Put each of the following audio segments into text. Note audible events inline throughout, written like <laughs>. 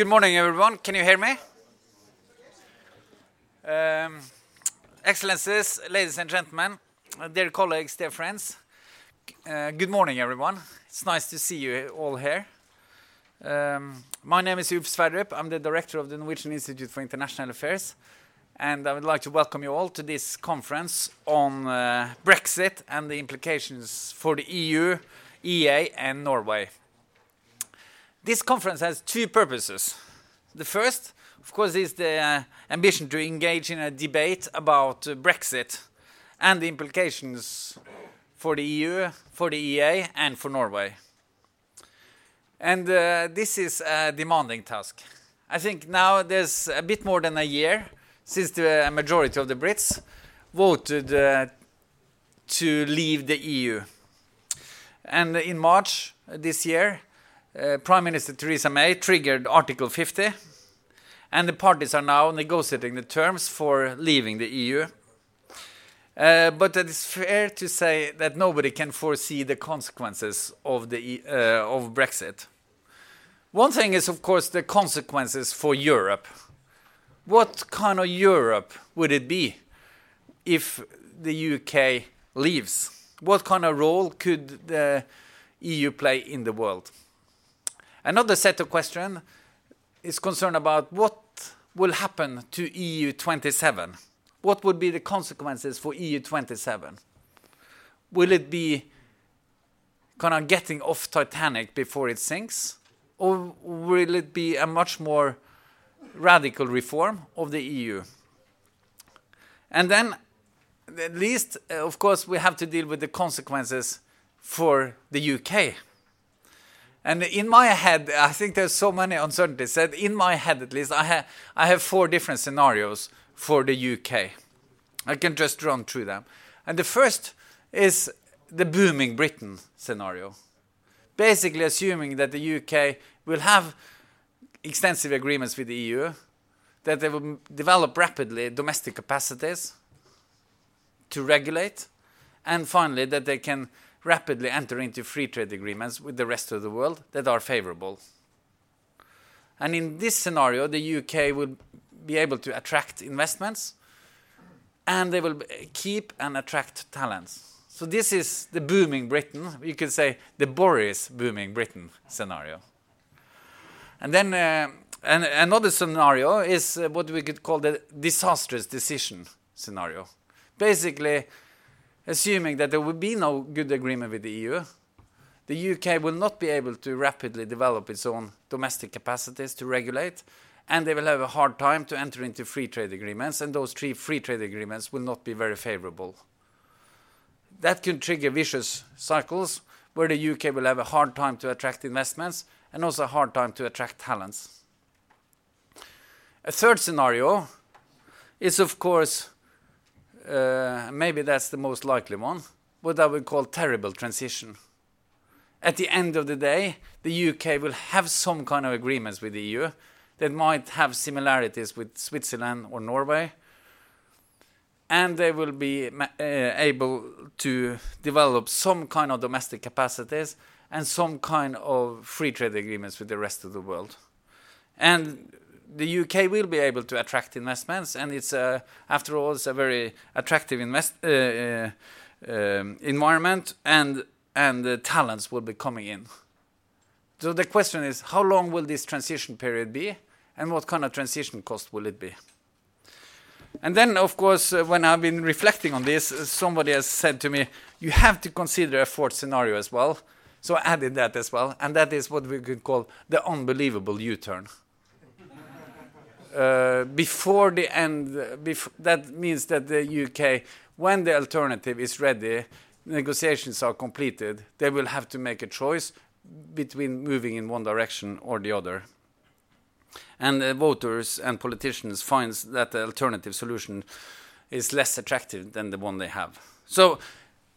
Good morning, everyone. Can you hear me? Um, excellencies, ladies and gentlemen, dear colleagues, dear friends, uh, good morning, everyone. It's nice to see you all here. Um, my name is Ulf Sverdrup. I'm the director of the Norwegian Institute for International Affairs, and I would like to welcome you all to this conference on uh, Brexit and the implications for the EU, EEA, and Norway. This conference has two purposes. The first, of course, is the uh, ambition to engage in a debate about uh, Brexit and the implications for the EU, for the EEA, and for Norway. And uh, this is a demanding task. I think now there's a bit more than a year since the majority of the Brits voted uh, to leave the EU. And in March this year, uh, Prime Minister Theresa May triggered Article 50, and the parties are now negotiating the terms for leaving the EU. Uh, but it is fair to say that nobody can foresee the consequences of, the, uh, of Brexit. One thing is, of course, the consequences for Europe. What kind of Europe would it be if the UK leaves? What kind of role could the EU play in the world? Another set of questions is concerned about what will happen to EU 27. What would be the consequences for EU 27? Will it be kind of getting off Titanic before it sinks? Or will it be a much more radical reform of the EU? And then, at least, of course, we have to deal with the consequences for the UK. And in my head, I think there's so many uncertainties that in my head, at least, I, ha I have four different scenarios for the UK. I can just run through them. And the first is the booming Britain scenario. Basically, assuming that the UK will have extensive agreements with the EU, that they will develop rapidly domestic capacities to regulate, and finally, that they can rapidly enter into free trade agreements with the rest of the world that are favorable. And in this scenario, the UK will be able to attract investments and they will keep and attract talents. So this is the booming Britain, you could say the Boris booming Britain scenario. And then uh, and another scenario is uh, what we could call the disastrous decision scenario. Basically, assuming that there will be no good agreement with the EU, the UK will not be able to rapidly develop its own domestic capacities to regulate, and they will have a hard time to enter into free trade agreements, and those three free trade agreements will not be very favorable. That can trigger vicious cycles where the UK will have a hard time to attract investments and also a hard time to attract talents. A third scenario is, of course, uh, maybe that's the most likely one, what I would call terrible transition. At the end of the day, the UK will have some kind of agreements with the EU that might have similarities with Switzerland or Norway, and they will be uh, able to develop some kind of domestic capacities and some kind of free trade agreements with the rest of the world. And the UK will be able to attract investments, and it's a, after all, it's a very attractive invest, uh, uh, um, environment, and and the talents will be coming in. So the question is, how long will this transition period be, and what kind of transition cost will it be? And then, of course, uh, when I've been reflecting on this, uh, somebody has said to me, you have to consider a fourth scenario as well. So I added that as well, and that is what we could call the unbelievable U-turn. Uh, before the end, that means that the UK, when the alternative is ready, negotiations are completed, they will have to make a choice between moving in one direction or the other. And voters and politicians find that the alternative solution is less attractive than the one they have. So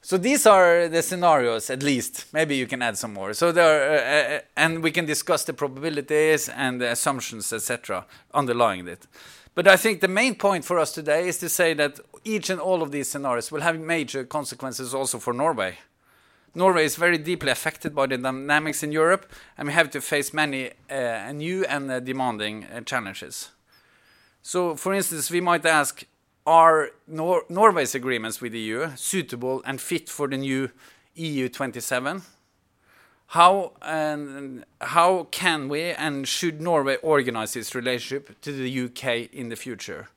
so these are the scenarios, at least. Maybe you can add some more. So there, uh, uh, and we can discuss the probabilities and the assumptions, etc., underlying it. But I think the main point for us today is to say that each and all of these scenarios will have major consequences also for Norway. Norway is very deeply affected by the dynamics in Europe, and we have to face many uh, new and uh, demanding uh, challenges. So, for instance, we might ask, are Nor Norway's agreements with the EU suitable and fit for the new EU 27? How, and how can we and should Norway organize its relationship to the UK in the future?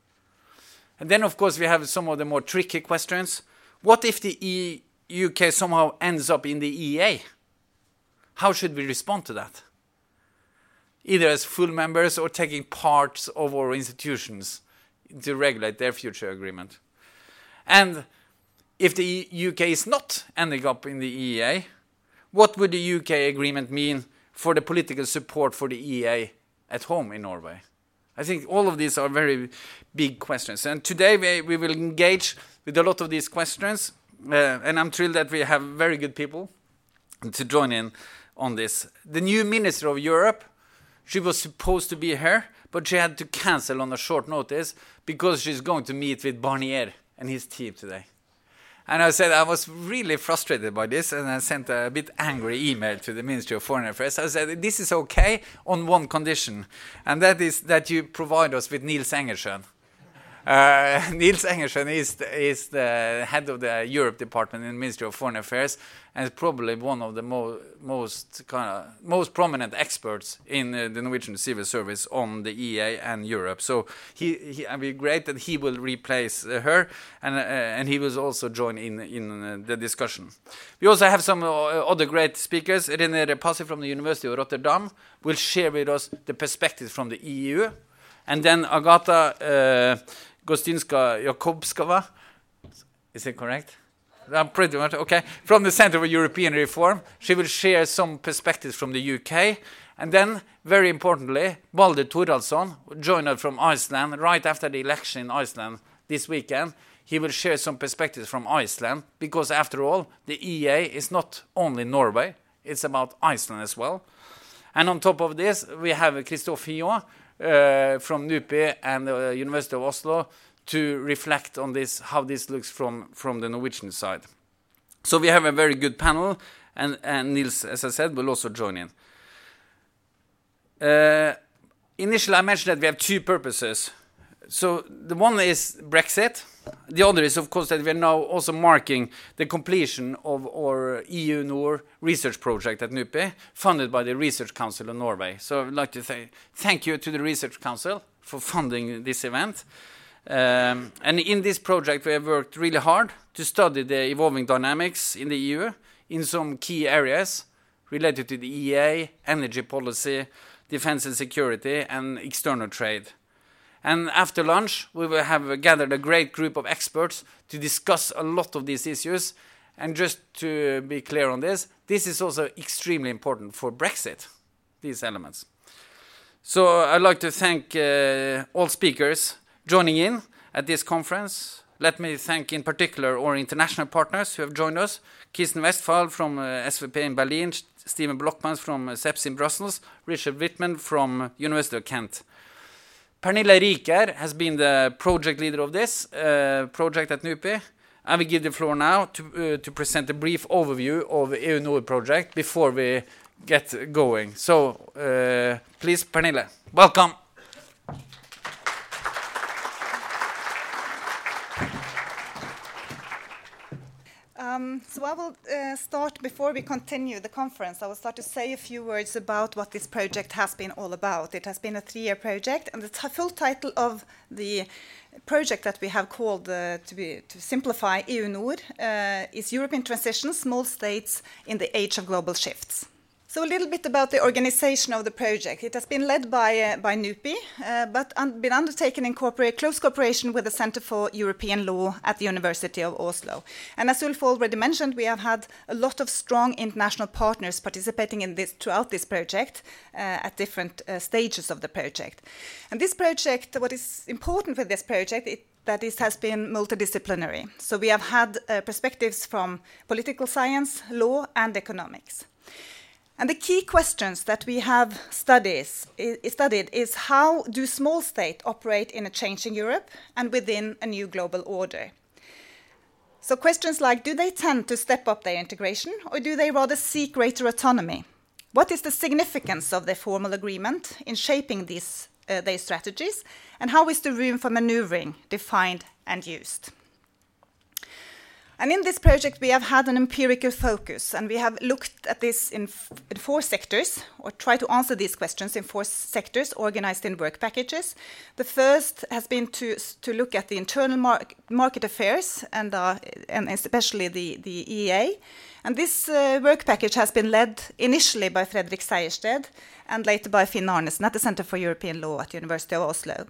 And then, of course, we have some of the more tricky questions. What if the e UK somehow ends up in the EEA? How should we respond to that? Either as full members or taking parts of our institutions to regulate their future agreement. And if the UK is not ending up in the EEA, what would the UK agreement mean for the political support for the EEA at home in Norway? I think all of these are very big questions. And today we, we will engage with a lot of these questions. Uh, and I'm thrilled that we have very good people to join in on this. The new Minister of Europe, she was supposed to be here, but she had to cancel on a short notice because she's going to meet with Barnier and his team today. And I said I was really frustrated by this, and I sent a bit angry email to the Ministry of Foreign Affairs. I said this is okay on one condition, and that is that you provide us with Niels Engelshiøn. Uh, <laughs> Niels Engelshiøn is the, is the head of the Europe department in the Ministry of Foreign Affairs, and probably one of the mo most kind of most prominent experts in uh, the Norwegian civil service on the EEA and Europe. So he, he it would be great that he will replace uh, her, and uh, and he will also join in in uh, the discussion. We also have some uh, other great speakers. René Repasi from the University of Rotterdam will share with us the perspectives from the EU, and then Agata. Gostyńska Jakubowska. Is it correct? I'm pretty much okay. From the Center for European Reform, she will share some perspectives from the UK. And then, very importantly, Baldur Thorhallsson joined us from Iceland right after the election in Iceland this weekend. He will share some perspectives from Iceland because, after all, the EEA is not only Norway, it's about Iceland as well. And on top of this, we have Christophe Hillion, uh, from NUPI and the University of Oslo to reflect on this, how this looks from, the Norwegian side. So we have a very good panel, and, Niels, as I said, will also join in. Uh, initially, I mentioned that we have two purposes. So the one is Brexit, the other is, of course, that we are now also marking the completion of our EU NOR research project at NUPI, funded by the Research Council of Norway. So I'd like to say thank you to the Research Council for funding this event. Um, and in this project, we have worked really hard to study the evolving dynamics in the EU in some key areas related to the EEA, energy policy, defense and security, and external trade. And after lunch, we will have gathered a great group of experts to discuss a lot of these issues. And just to be clear on this, this is also extremely important for Brexit, these elements. So I'd like to thank uh, all speakers joining in at this conference. Let me thank in particular our international partners who have joined us. Kirsten Westphal from uh, SWP in Berlin, Steven Blockmans from uh, CEPS in Brussels, Richard Whitman from University of Kent. Pernille Rieker has been the project leader of this uh, project at NUPI. I will give the floor now to, uh, to present a brief overview of the EU NOR project before we get going. So, uh, please, Pernille, welcome. Um, so I will uh, start, before we continue the conference, I will start to say a few words about what this project has been all about. It has been a three-year project, and the full title of the project that we have called, uh, to, be, to simplify EU NOR, uh, is European Transition, Small States in the Age of Global Shifts. So a little bit about the organization of the project. It has been led by, uh, by NUPI, uh, but un been undertaken in close cooperation with the Center for European Law at the University of Oslo. And as Ulf already mentioned, we have had a lot of strong international partners participating in this throughout this project uh, at different uh, stages of the project. And this project, what is important with this project, it, that it has been multidisciplinary. So we have had uh, perspectives from political science, law, and economics. And the key questions that we have studies, studied is how do small states operate in a changing Europe and within a new global order? So questions like, do they tend to step up their integration or do they rather seek greater autonomy? What is the significance of the formal agreement in shaping these, uh, their strategies? And how is the room for maneuvering defined and used? And in this project, we have had an empirical focus, and we have looked at this in, in, four sectors, or try to answer these questions in four sectors organized in work packages. The first has been to, to look at the internal mar market affairs, and, uh, and especially the, the EEA. And this uh, work package has been led initially by Fredrik Sejersted and later by Finn Arnesen at the Center for European Law at the University of Oslo.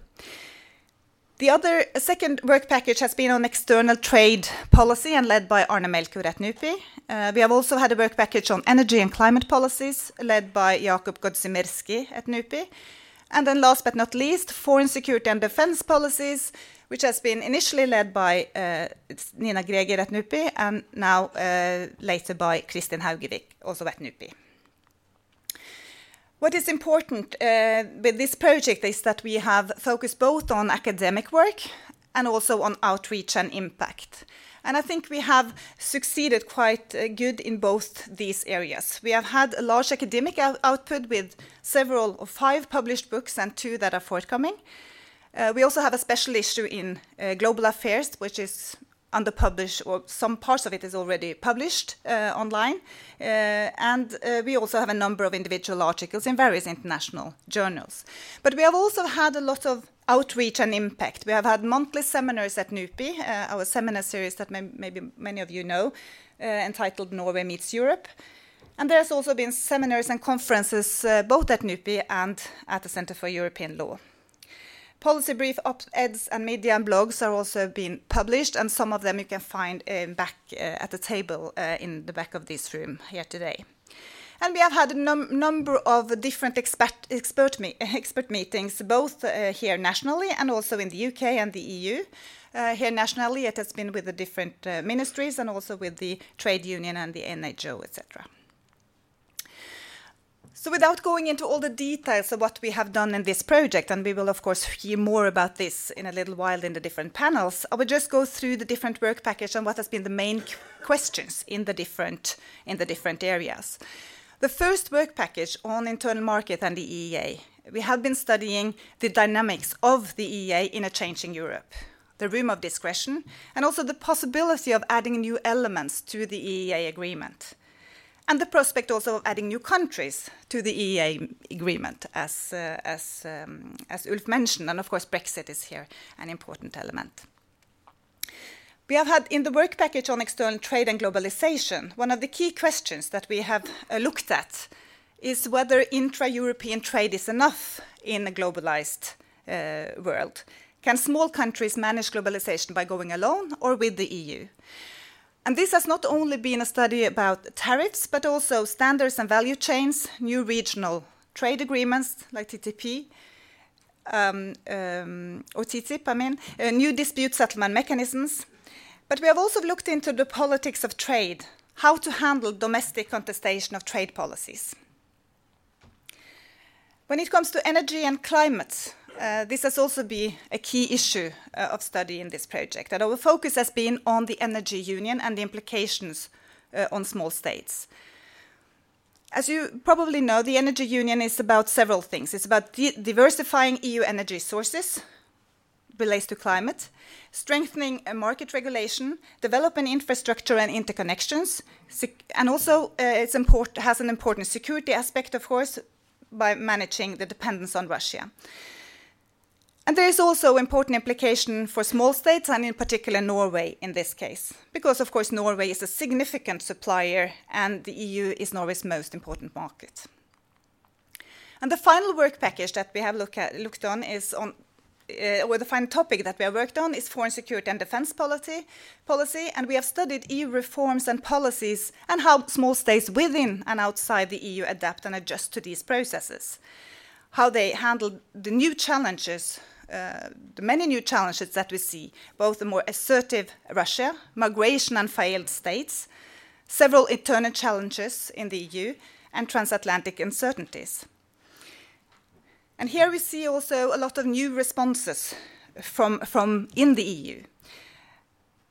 The other second work package has been on external trade policy and led by Arne Melchior at NUPI. Uh, we have also had a work package on energy and climate policies led by Jakub Godzimirski at NUPI. And then last but not least, foreign security and defense policies, which has been initially led by uh, Nina Græger at NUPI and now uh, later by Kristin Haugevik, also at NUPI. What is important uh, with this project is that we have focused both on academic work and also on outreach and impact. And I think we have succeeded quite uh, good in both these areas. We have had a large academic out output with several or five published books and two that are forthcoming. Uh, we also have a special issue in uh, global affairs, which is under published, or some parts of it is already published uh, online. Uh, and uh, we also have a number of individual articles in various international journals. But we have also had a lot of outreach and impact. We have had monthly seminars at NUPI, uh, our seminar series that may maybe many of you know, uh, entitled Norway Meets Europe. And there's also been seminars and conferences uh, both at NUPI and at the Center for European Law. Policy brief op-eds and media and blogs are also being published, and some of them you can find uh, back uh, at the table uh, in the back of this room here today. And we have had a num number of different expert, expert, me <laughs> expert meetings, both uh, here nationally and also in the UK and the EU. Uh, here nationally, it has been with the different uh, ministries and also with the trade union and the NHO, etc. So without going into all the details of what we have done in this project, and we will of course hear more about this in a little while in the different panels, I will just go through the different work package and what has been the main questions in the different in the different areas. The first work package on internal market and the EEA, we have been studying the dynamics of the EEA in a changing Europe, the room of discretion, and also the possibility of adding new elements to the EEA agreement and the prospect also of adding new countries to the EEA agreement, as, uh, as, um, as Ulf mentioned, and of course Brexit is here an important element. We have had in the work package on external trade and globalization, one of the key questions that we have uh, looked at is whether intra-European trade is enough in a globalized uh, world. Can small countries manage globalization by going alone or with the EU? And this has not only been a study about tariffs, but also standards and value chains, new regional trade agreements like TTP, um, um, or TTIP, I mean, uh, new dispute settlement mechanisms. But we have also looked into the politics of trade, how to handle domestic contestation of trade policies. When it comes to energy and climate, uh, this has also been a key issue uh, of study in this project. And our focus has been on the energy union and the implications uh, on small states. As you probably know, the energy union is about several things. It's about diversifying EU energy sources, relates to climate, strengthening market regulation, developing infrastructure and interconnections, and also uh, it's import has an important security aspect, of course, by managing the dependence on Russia. And there is also important implication for small states, and in particular Norway in this case, because of course Norway is a significant supplier and the EU is Norway's most important market. And the final work package that we have look at, looked on is on, uh, or the final topic that we have worked on is foreign security and defense policy, policy, and we have studied EU reforms and policies and how small states within and outside the EU adapt and adjust to these processes, how they handle the new challenges the many new challenges that we see, both a more assertive Russia, migration and failed states, several internal challenges in the EU, and transatlantic uncertainties. And here we see also a lot of new responses from, from in the EU.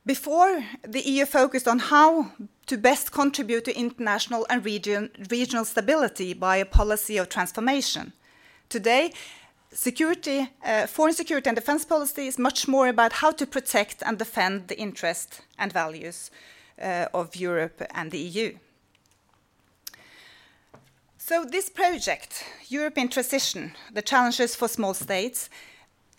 Before, the EU focused on how to best contribute to international and region, regional stability by a policy of transformation. Today, security, uh, foreign security and defense policy is much more about how to protect and defend the interests and values uh, of Europe and the EU. So this project, European Transition, the challenges for small states,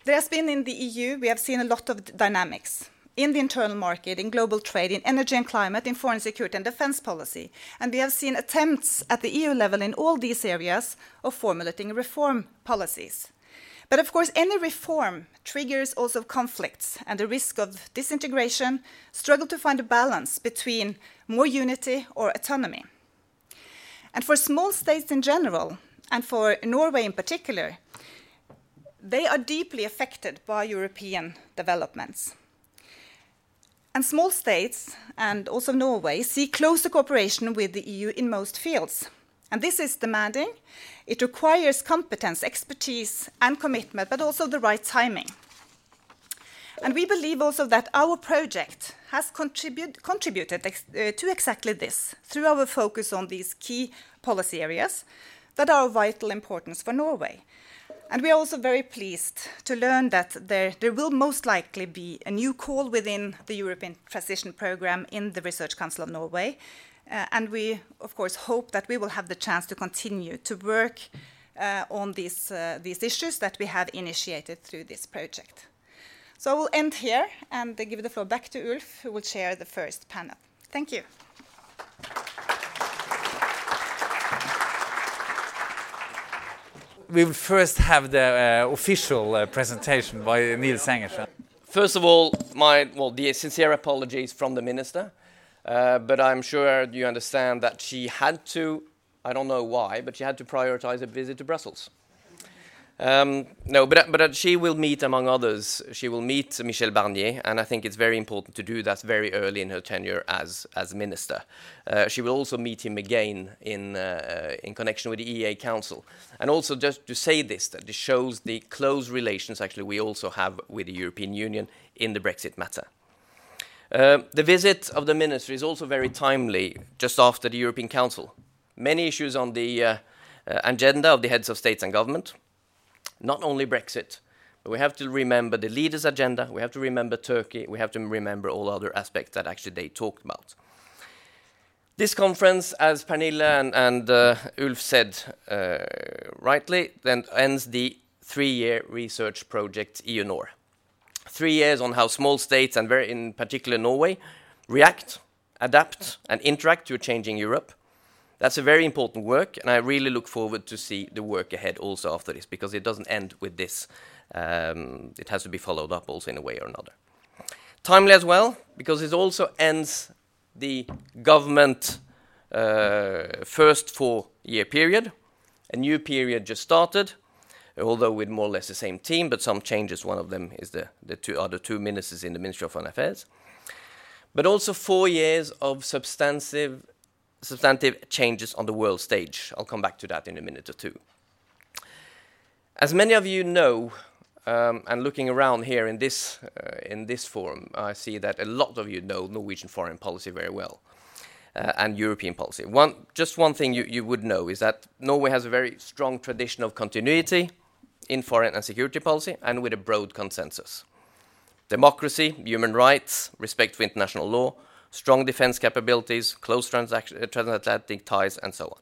there has been in the EU, we have seen a lot of dynamics in the internal market, in global trade, in energy and climate, in foreign security and defense policy. And we have seen attempts at the EU level in all these areas of formulating reform policies. But of course, any reform triggers also conflicts and the risk of disintegration, struggle to find a balance between more unity or autonomy. And for small states in general, and for Norway in particular, they are deeply affected by European developments. And small states, and also Norway, see closer cooperation with the EU in most fields. And this is demanding. It requires competence, expertise, and commitment, but also the right timing. And we believe also that our project has contribute, contributed ex uh, to exactly this through our focus on these key policy areas that are of vital importance for Norway. And we are also very pleased to learn that there, there will most likely be a new call within the European Transition Programme in the Research Council of Norway. Uh, and we, of course, hope that we will have the chance to continue to work uh, on these, uh, these issues that we have initiated through this project. So I will end here and give the floor back to Ulf, who will chair the first panel. Thank you. we will first have the uh, official uh, presentation by Neil Engelshiøn. First of all, my well, the sincere apologies from the minister, but I'm sure you understand that she had to. I don't know why, but she had to prioritize a visit to Brussels. Um, no, but, but she will meet, among others, she will meet Michel Barnier, and I think it's very important to do that very early in her tenure as, as minister. Uh, she will also meet him again in, uh, in connection with the EEA Council. And also, just to say this, that this shows the close relations actually we also have with the European Union in the Brexit matter. Uh, the visit of the minister is also very timely, just after the European Council. Many issues on the uh, uh, agenda of the heads of states and government not only Brexit, but we have to remember the leaders' agenda, we have to remember Turkey, we have to remember all other aspects that actually they talked about. This conference, as Pernille and, and uh, Ulf said uh, rightly, then ends the three-year research project EUNOR. Three years on how small states, and very in particular Norway, react, adapt, and interact to a changing Europe. That's a very important work, and I really look forward to see the work ahead also after this, because it doesn't end with this. Um, it has to be followed up also in a way or another. Timely as well, because it also ends the government uh, first four-year period. A new period just started, although with more or less the same team, but some changes. One of them is the, the two other two ministers in the Ministry of Foreign Affairs. But also four years of substantive substantive changes on the world stage. I'll come back to that in a minute or two. As many of you know, um, and looking around here in this uh, in this forum, I see that a lot of you know Norwegian foreign policy very well, uh, and European policy. One, just one thing you, you would know is that Norway has a very strong tradition of continuity in foreign and security policy, and with a broad consensus. Democracy, human rights, respect for international law, strong defense capabilities, close uh, transatlantic ties, and so on.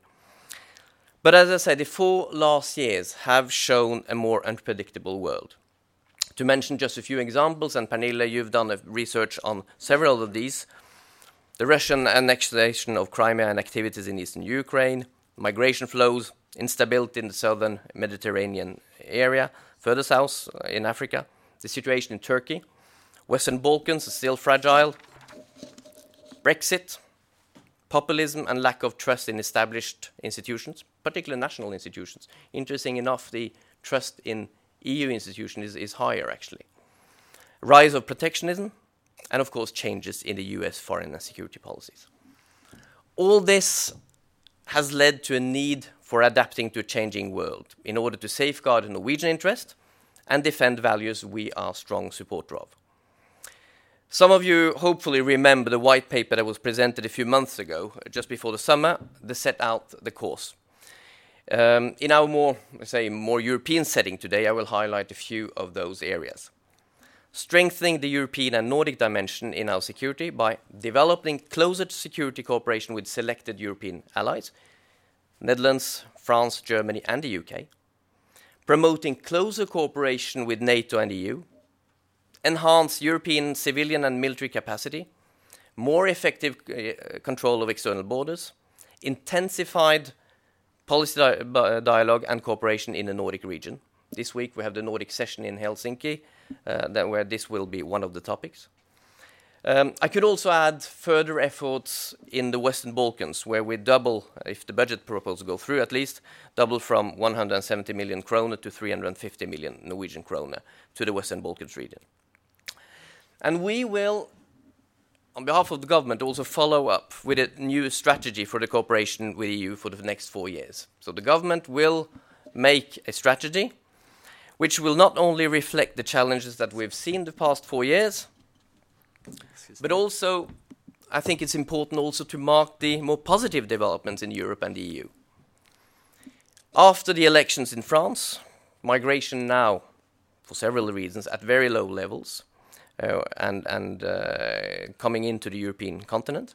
But as I said, the four last years have shown a more unpredictable world. To mention just a few examples, and Pernille, you've done research on several of these the Russian annexation of Crimea and activities in eastern Ukraine, migration flows, instability in the southern Mediterranean area, further south uh, in Africa, the situation in Turkey, Western Balkans is still fragile, Brexit, populism, and lack of trust in established institutions, particularly national institutions. Interesting enough, the trust in EU institutions is, is higher, actually. Rise of protectionism, and of course, changes in the US foreign and security policies. All this has led to a need for adapting to a changing world in order to safeguard Norwegian interest and defend values we are strong supporter of. Some of you hopefully remember the white paper that was presented a few months ago, just before the summer, that set out the course. Um, in our more, say, more European setting today, I will highlight a few of those areas. Strengthening the European and Nordic dimension in our security by developing closer security cooperation with selected European allies, Netherlands, France, Germany, and the UK. Promoting closer cooperation with NATO and EU, enhance European civilian and military capacity, more effective uh, control of external borders, intensified policy di dialogue and cooperation in the Nordic region. This week we have the Nordic session in Helsinki, uh, where this will be one of the topics. Um, I could also add further efforts in the Western Balkans, where we double, if the budget proposal go through at least, double from 170 million kroner to 350 million Norwegian kroner to the Western Balkans region. And we will, on behalf of the government, also follow up with a new strategy for the cooperation with the EU for the next four years. So the government will make a strategy which will not only reflect the challenges that we've seen the past four years, but also I think it's important also to mark the more positive developments in Europe and the EU. After the elections in France, migration now, for several reasons, at very low levels, uh, and, and uh, coming into the European continent.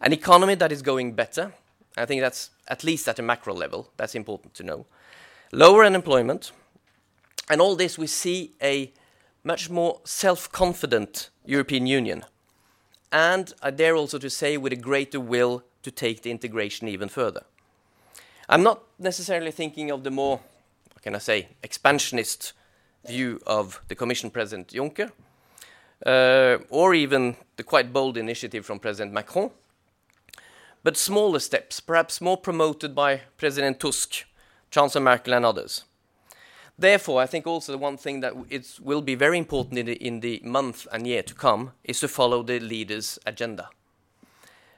An economy that is going better, I think that's at least at a macro level, that's important to know. Lower unemployment, and all this we see a much more self-confident European Union. And I dare also to say with a greater will to take the integration even further. I'm not necessarily thinking of the more, what can I say, expansionist view of the Commission President Juncker, uh, or even the quite bold initiative from President Macron, but smaller steps, perhaps more promoted by President Tusk, Chancellor Merkel, and others. Therefore, I think also the one thing that it will be very important in the, in the month and year to come is to follow the leaders' agenda.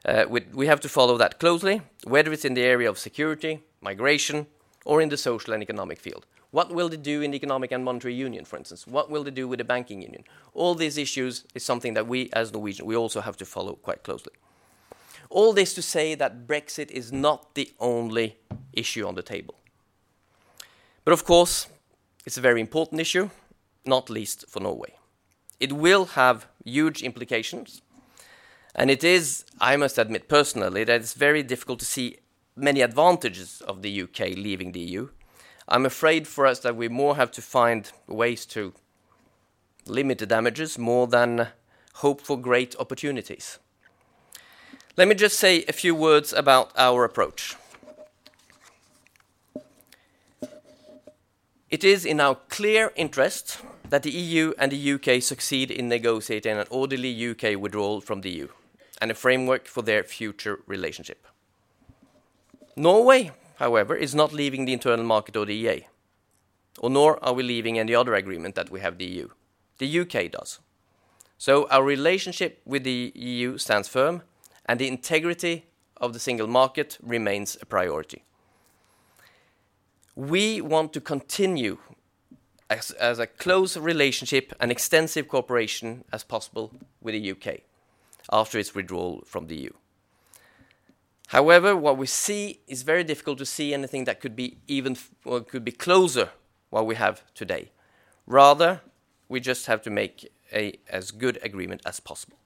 Uh, we, we have to follow that closely, whether it's in the area of security, migration, or in the social and economic field. What will they do in the economic and monetary union, for instance? What will they do with the banking union? All these issues is something that we, as Norwegian, we also have to follow quite closely. All this to say that Brexit is not the only issue on the table. But of course, it's a very important issue, not least for Norway. It will have huge implications, and it is, I must admit personally, that it's very difficult to see many advantages of the UK leaving the EU I'm afraid for us that we more have to find ways to limit the damages more than hope for great opportunities. Let me just say a few words about our approach. It is in our clear interest that the EU and the UK succeed in negotiating an orderly UK withdrawal from the EU and a framework for their future relationship. Norway however, is not leaving the internal market or the EEA, or nor are we leaving any other agreement that we have the EU. The UK does. So our relationship with the EU stands firm, and the integrity of the single market remains a priority. We want to continue as, a close relationship and extensive cooperation as possible with the UK after its withdrawal from the EU. However, what we see is very difficult to see anything that could be even or could be closer what we have today. Rather, we just have to make a as good agreement as possible.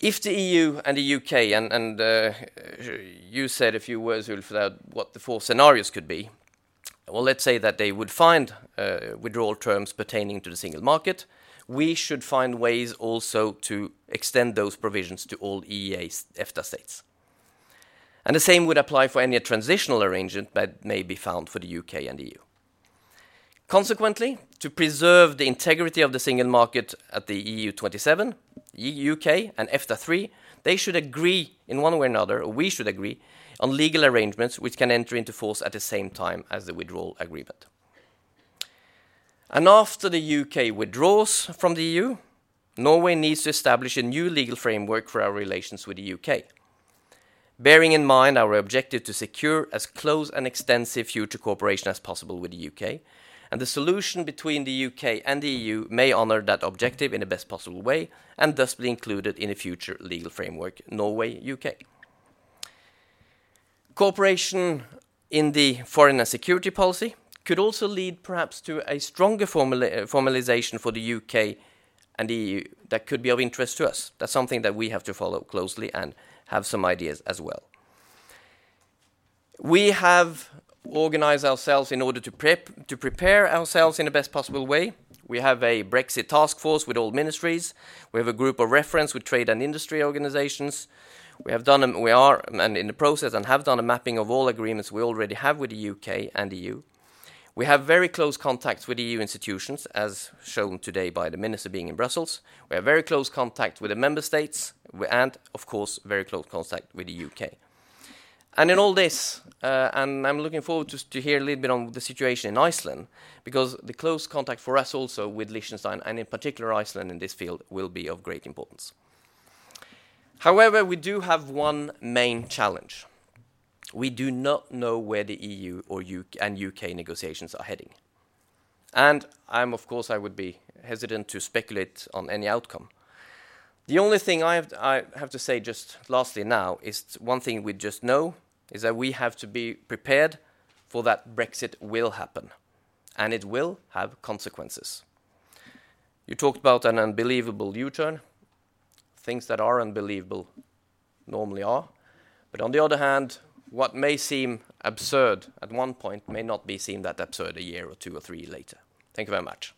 If the EU and the UK, and, and uh, you said a few words, Ulf, about what the four scenarios could be. Well, let's say that they would find uh, withdrawal terms pertaining to the single market, we should find ways also to extend those provisions to all EEA EFTA states. And the same would apply for any transitional arrangement that may be found for the UK and the EU. Consequently, to preserve the integrity of the single market at the EU 27, UK, and EFTA 3, they should agree in one way or another, or we should agree, on legal arrangements which can enter into force at the same time as the withdrawal agreement. And after the UK withdraws from the EU, Norway needs to establish a new legal framework for our relations with the UK. Bearing in mind our objective to secure as close and extensive future cooperation as possible with the UK, and the solution between the UK and the EU may honour that objective in the best possible way and thus be included in a future legal framework Norway UK. Cooperation in the foreign and security policy could also lead perhaps to a stronger formali uh, formalization for the UK and the EU that could be of interest to us. That's something that we have to follow closely and have some ideas as well. We have organized ourselves in order to, prep, to prepare ourselves in the best possible way. We have a Brexit task force with all ministries. We have a group of reference with trade and industry organizations. We have done, a, we are, and in the process, and have done a mapping of all agreements we already have with the UK and the EU. We have very close contacts with EU institutions, as shown today by the minister being in Brussels. We have very close contact with the member states, and of course, very close contact with the UK. And in all this, uh, and I'm looking forward to, to hear a little bit on the situation in Iceland, because the close contact for us also with Liechtenstein, and in particular Iceland in this field, will be of great importance. However, we do have one main challenge. We do not know where the EU or UK and UK negotiations are heading. And I'm, of course, I would be hesitant to speculate on any outcome. The only thing I have, I have to say just lastly now is one thing we just know, is that we have to be prepared for that Brexit will happen, and it will have consequences. You talked about an unbelievable U-turn. Things that are unbelievable normally are. But on the other hand, what may seem absurd at one point may not be seen that absurd a year or two or three later. Thank you very much.